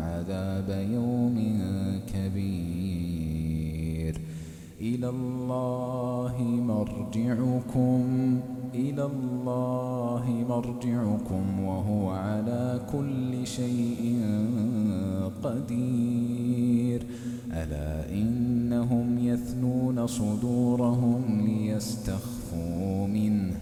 عذاب يوم كبير. إلى الله مرجعكم إلى الله مرجعكم وهو على كل شيء قدير. ألا إنهم يثنون صدورهم ليستخفوا منه؟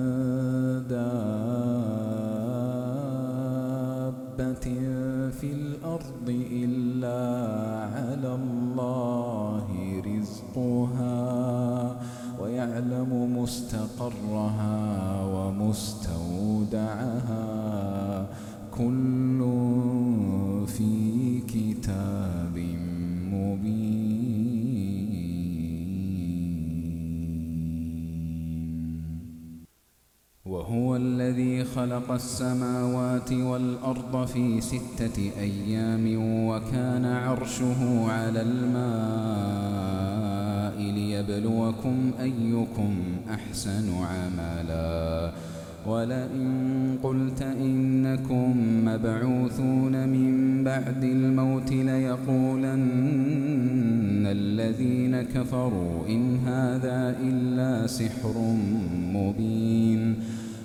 خلق السماوات والأرض في ستة أيام وكان عرشه على الماء ليبلوكم أيكم أحسن عملا. ولئن قلت إنكم مبعوثون من بعد الموت ليقولن الذين كفروا إن هذا إلا سحر مبين.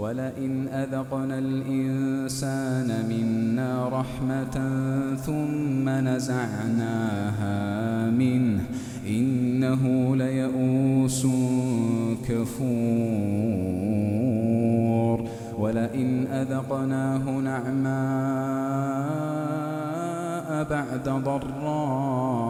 ولئن أذقنا الإنسان منا رحمة ثم نزعناها منه إنه ليئوس كفور ولئن أذقناه نعماء بعد ضراء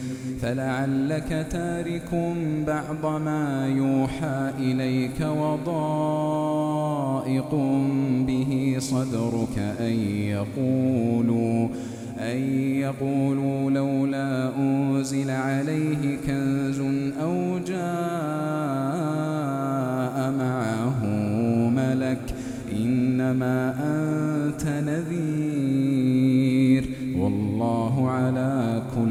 فلعلك تارك بعض ما يوحى إليك وضائق به صدرك أن يقولوا أن يقولوا لولا أنزل عليه كنز أو جاء معه ملك إنما أنت نذير والله على كل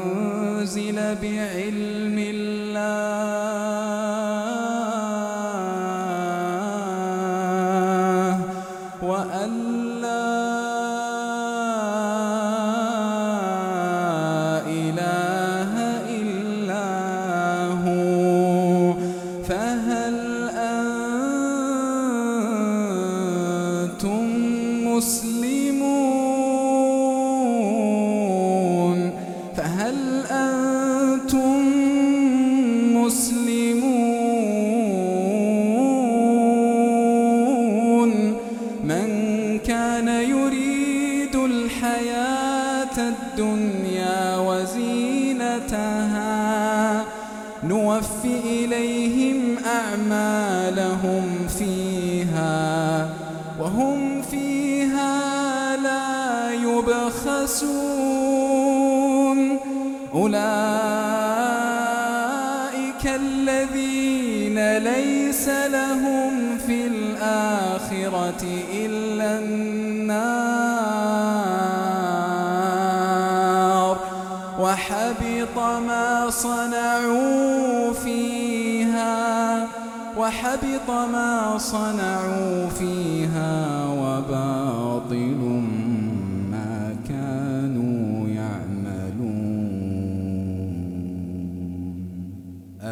بعلم الله. يبخسون أولئك الذين ليس لهم في الآخرة إلا النار. وحبط ما صنعوا فيها وحبط ما صنعوا فيها.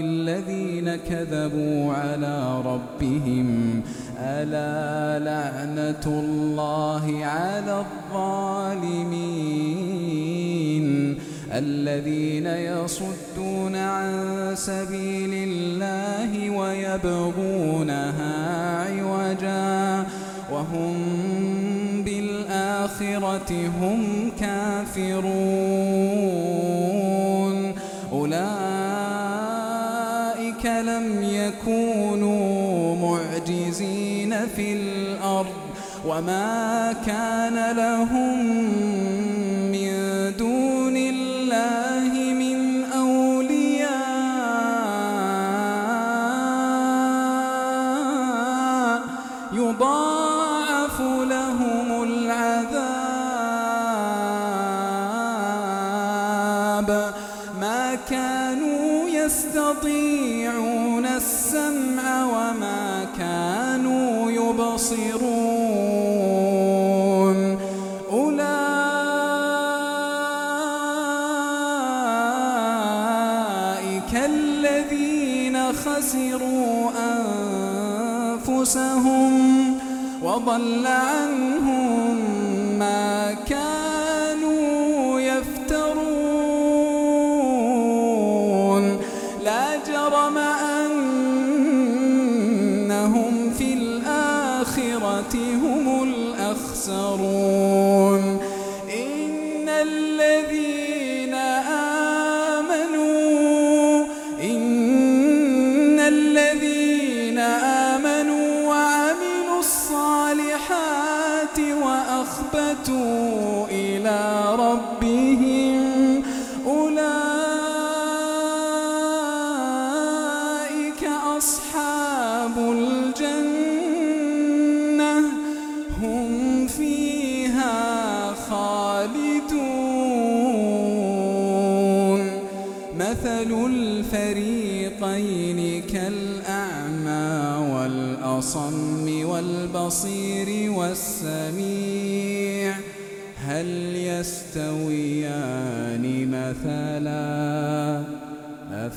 الذين كذبوا على ربهم. ألا لعنة الله على الظالمين. الذين يصدون عن سبيل الله ويبغونها عوجا. وهم بالآخرة هم كافرون. وما كان لهم أنفسهم وضل عنهم ما كانوا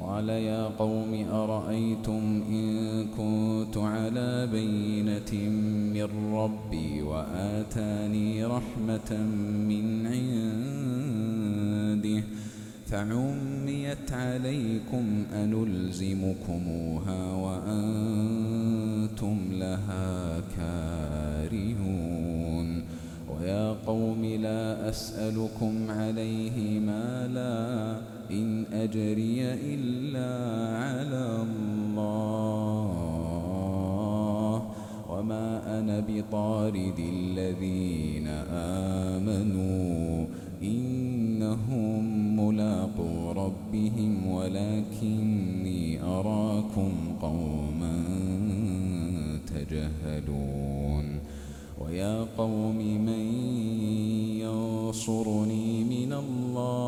قال يا قوم أرأيتم إن كنت على بينة من ربي وآتاني رحمة من عنده فعميت عليكم أنلزمكموها وأنتم لها كارهون ويا قوم لا أسألكم عليه مالا إن أجري إلا على الله. وما أنا بطارد الذين آمنوا. إنهم ملاقو ربهم ولكني أراكم قوما تجهلون. ويا قوم من ينصرني من الله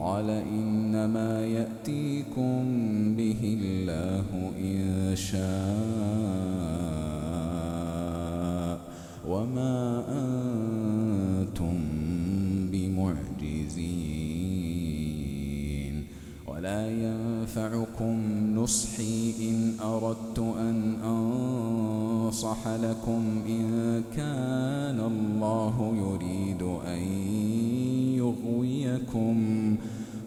قال إنما يأتيكم به الله إن شاء وما أنتم معجزين ولا ينفعكم نصحي إن أردت أن أنصح لكم إن كان الله يريد أن يغويكم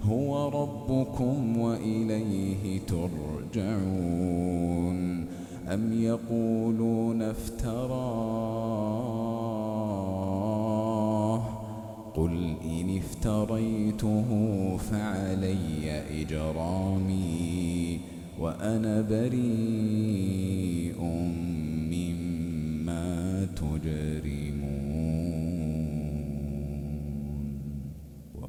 هو ربكم وإليه ترجعون أم يقولون افتراه قل إن افتريته فعلي إجرامي وأنا بريء مما تجرمون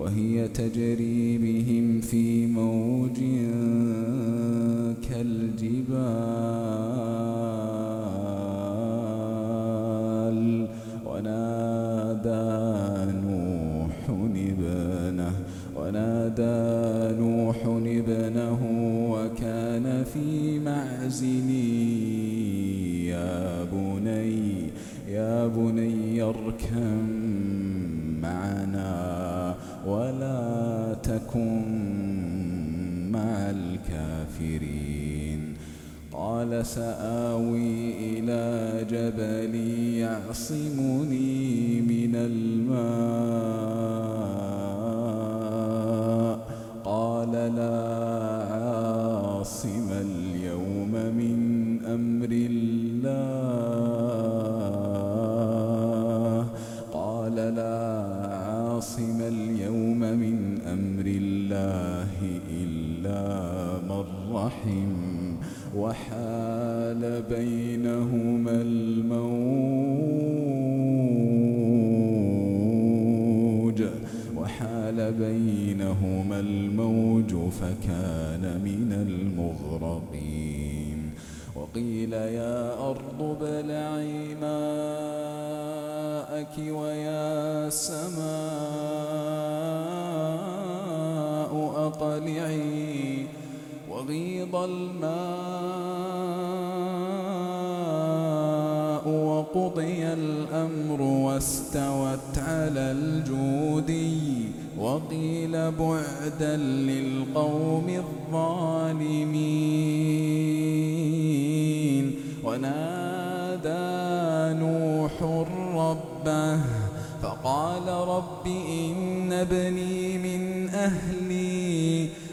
وهي تجري بهم في موج كالجبال. ونادى نوح ابنه ونادى نوح ابنه وكان في معزل. يا بني يا بني اركم معنا. ولا تكن مع الكافرين. قال سآوي إلى جبل يعصمني من الماء. الماء وقضي الأمر واستوت على الجودي وقيل بعدا للقوم الظالمين. ونادى نوح ربه فقال رب إن ابني من أهلي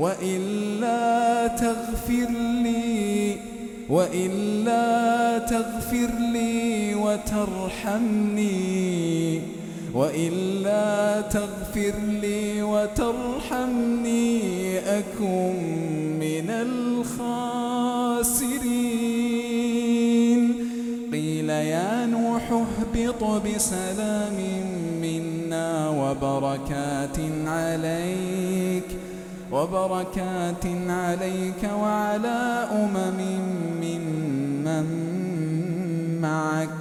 وإلا تغفر لي وإلا تغفر لي وترحمني وإلا تغفر لي وترحمني أكن من الخاسرين. قيل يا نوح اهبط بسلام منا وبركات عليك وبركات عليك وعلى أمم ممن معك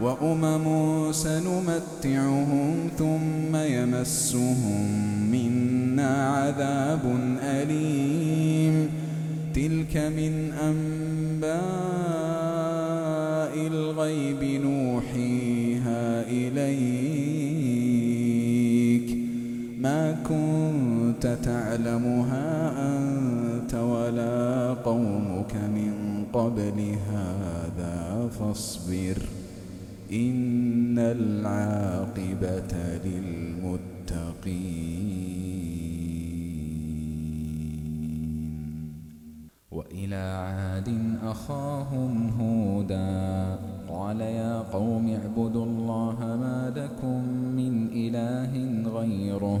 وأمم سنمتعهم ثم يمسهم منا عذاب أليم. تلك من أنباء الغيب نوحيها إليك. ما كنت تعلمها أنت ولا قومك من قبل هذا فاصبر إن العاقبة للمتقين. وإلى عاد أخاهم هودا قال يا قوم اعبدوا الله ما لكم من إله غيره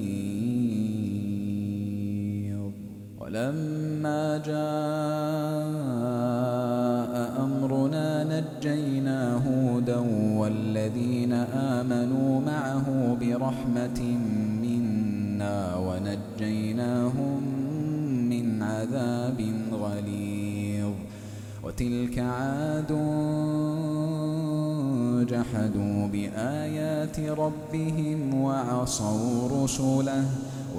ولما جاء أمرنا نجينا هودا والذين آمنوا معه برحمة منا ونجيناهم من عذاب غليظ. وتلك عاد جحدوا بآيات ربهم وعصوا رسله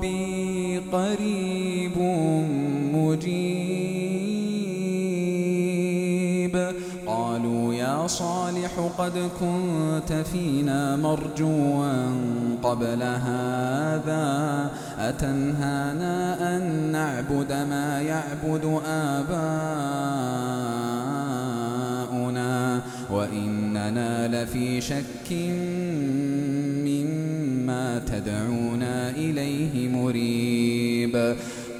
ربي قريب مجيب. قالوا يا صالح قد كنت فينا مرجوا قبل هذا أتنهانا أن نعبد ما يعبد آباؤنا؟ وإننا لفي شك مما تدعونا إليه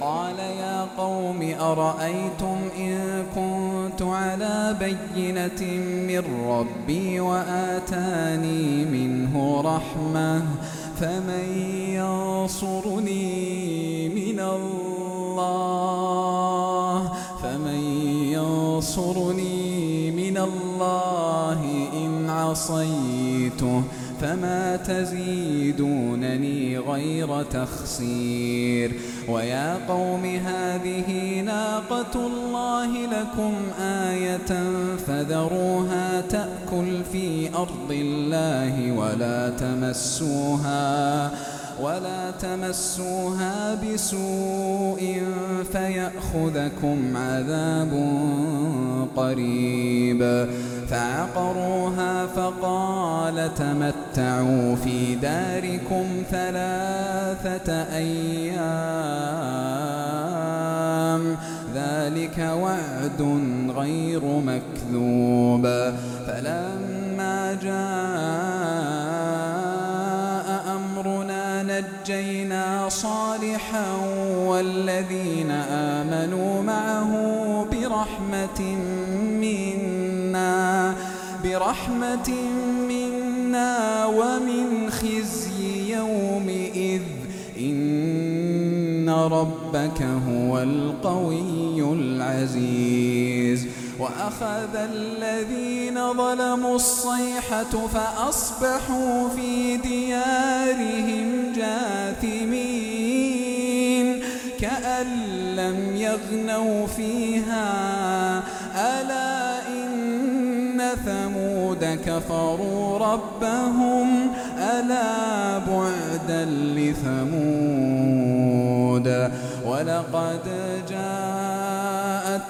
قال يا قوم أرأيتم إن كنت على بينة من ربي وآتاني منه رحمة فمن ينصرني من الله فمن ينصرني من الله إن عصيته فما تزيدونني غير تخسير. ويا قوم هذه ناقة الله لكم آية فذروها تأكل في أرض الله ولا تمسوها. ولا تمسوها بسوء فيأخذكم عذاب قريب. فعقروها فقال تمتعوا في داركم ثلاثة أيام. ذلك وعد غير مكذوب. فلما جاء صالحا والذين آمنوا معه برحمة منا برحمة منا ومن خزي يومئذ. إن ربك هو القوي العزيز. وأخذ الذين ظلموا الصيحة فأصبحوا في ديارهم جاثمين. كأن لم يغنوا فيها. ألا إن ثمود كفروا ربهم؟ ألا بعدا لثمود؟ ولقد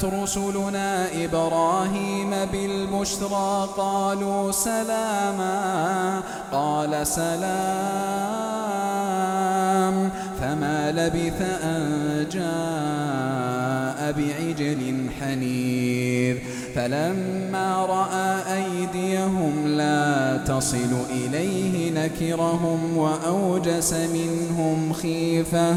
جاءت رسلنا إبراهيم بالبشرى قالوا سلاما قال سلام فما لبث أن جاء بعجل حنيذ. فلما رأى أيديهم لا تصل إليه نكرهم وأوجس منهم خيفة.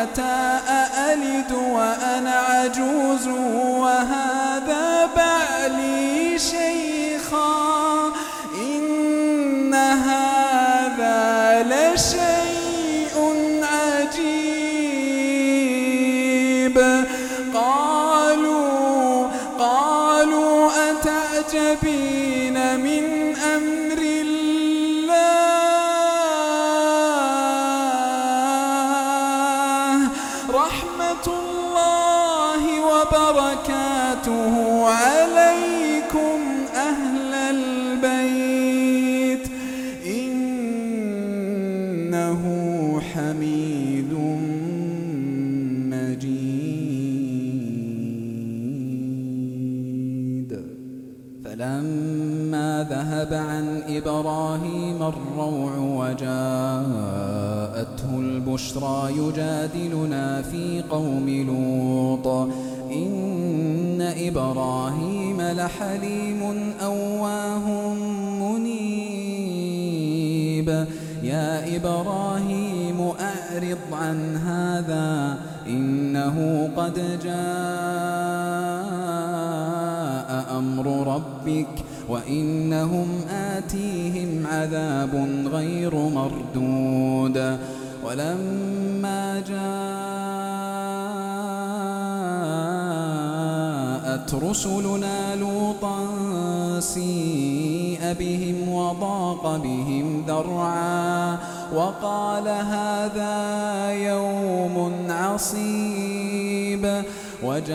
ويلتى أألد وأنا عجوز يجادلنا في قوم لوط. إن إبراهيم لحليم أواه منيب. يا إبراهيم أعرض عن هذا إنه قد جاء أمر ربك وإنهم آتيهم عذاب غير مردود. ولما جاءت رسلنا لوطا سيء بهم وضاق بهم ذرعا وقال هذا يوم عصيب وجاءه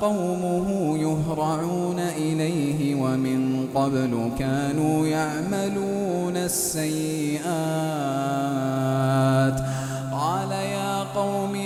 قومه يهرعون إليه ومن قبل كانوا يعملون السيئات قال يا قوم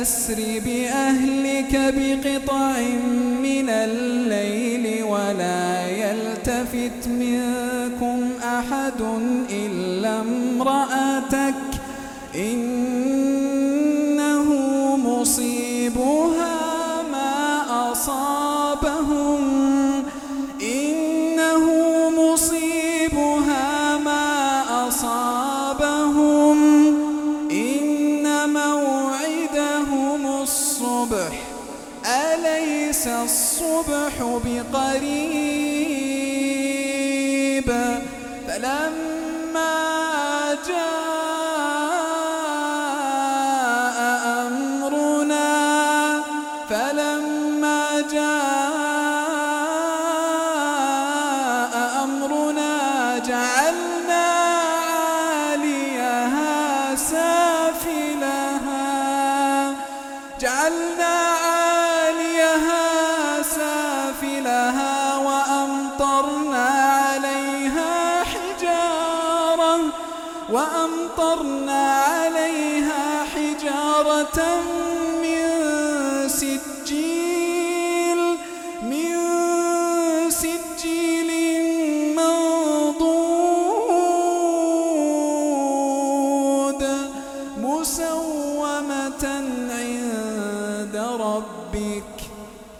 فأسر بأهلك بقطع من الليل ولا يلتفت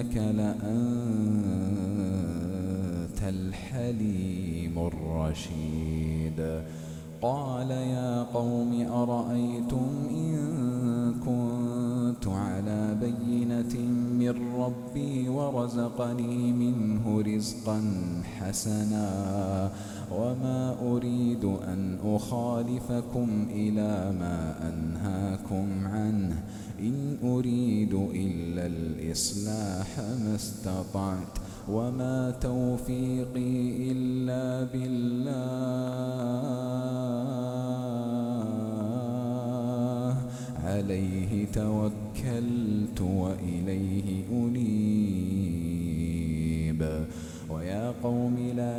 إنك لأنت الحليم الرشيد. قال يا قوم أرأيتم إن كنت على بينة من ربي ورزقني منه رزقا حسنا وما أريد أن أخالفكم إلى ما أنهاكم عنه. إن أريد إلا الإصلاح ما استطعت وما توفيقي إلا بالله. عليه توكلت وإليه أنيب. ويا قوم لا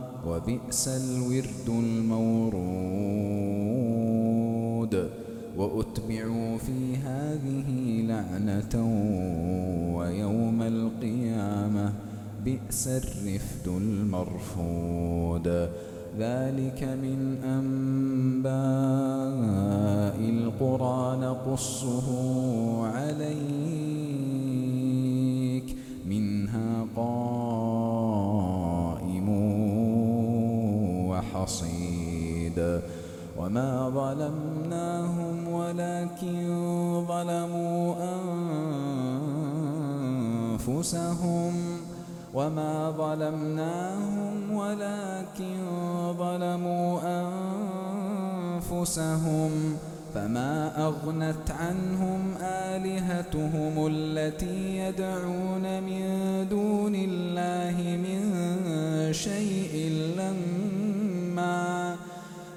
وبئس الورد المورود. وأتبعوا في هذه لعنة ويوم القيامة بئس الرفد المرفود. ذلك من أنباء القرى نقصه عليك وما ظلمناهم ولكن ظلموا أنفسهم وما ظلمناهم ولكن ظلموا أنفسهم فما أغنت عنهم آلهتهم التي يدعون من دون الله من شيء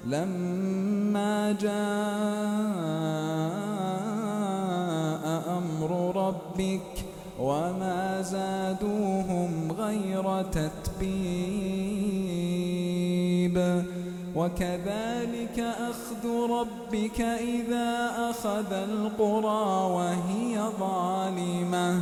لما جاء أمر ربك وما زادوهم غير تتبيب. وكذلك أخذ ربك إذا أخذ القرى وهي ظالمة.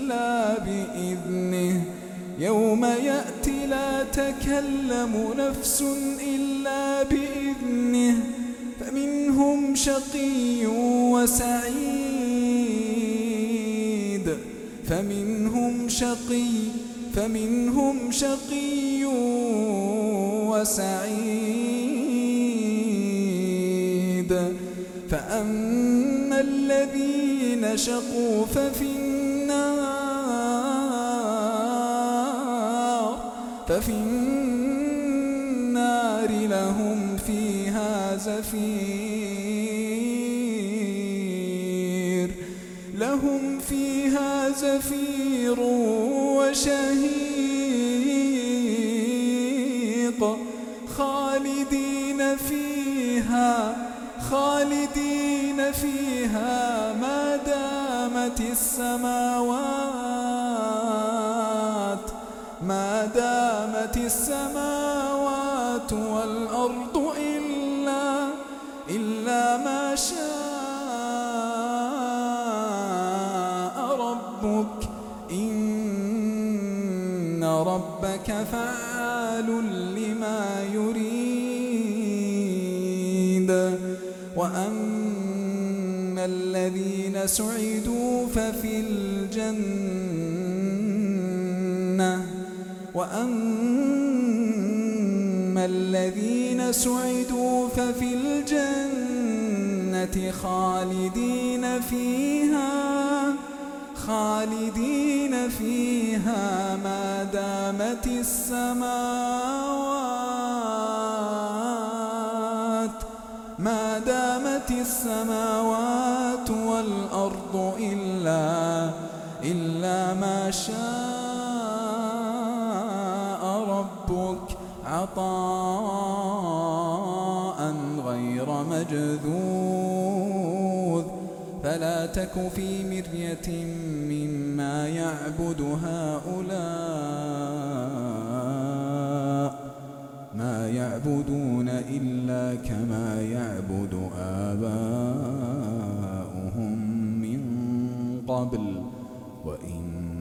بإذنه. يوم يأتي لا تكلم نفس إلا بإذنه. فمنهم شقي وسعيد. فمنهم شقي فمنهم شقي وسعيد. فأما الذين شقوا ففي النار ففي النار لهم فيها زفير. لهم فيها زفير وشهيق. خالدين فيها خالدين فيها ما دامت السماوات. ما دامت السماوات والأرض إلا إلا ما شاء ربك. إن ربك فعال لما يريد. وأما الذين سعدوا ففي الجنة وأما الذين سعدوا ففي الجنة خالدين فيها خالدين فيها ما دامت السماوات ما دامت السماوات والأرض إلا إلا ما شاء عطاء غير مجذوذ فلا تك في مرية مما يعبد هؤلاء ما يعبدون إلا كما يعبد آباؤهم من قبل.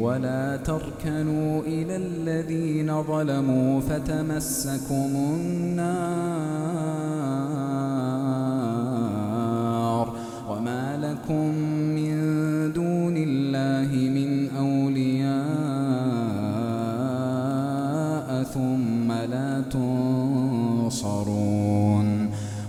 ولا تركنوا إلى الذين ظلموا فتمسكم النار وما لكم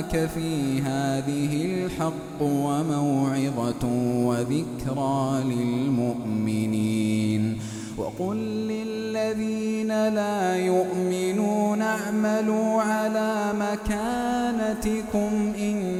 وجاءك في هذه الحق وموعظة وذكرى للمؤمنين. وقل للذين لا يؤمنون اعملوا على مكانتكم إنا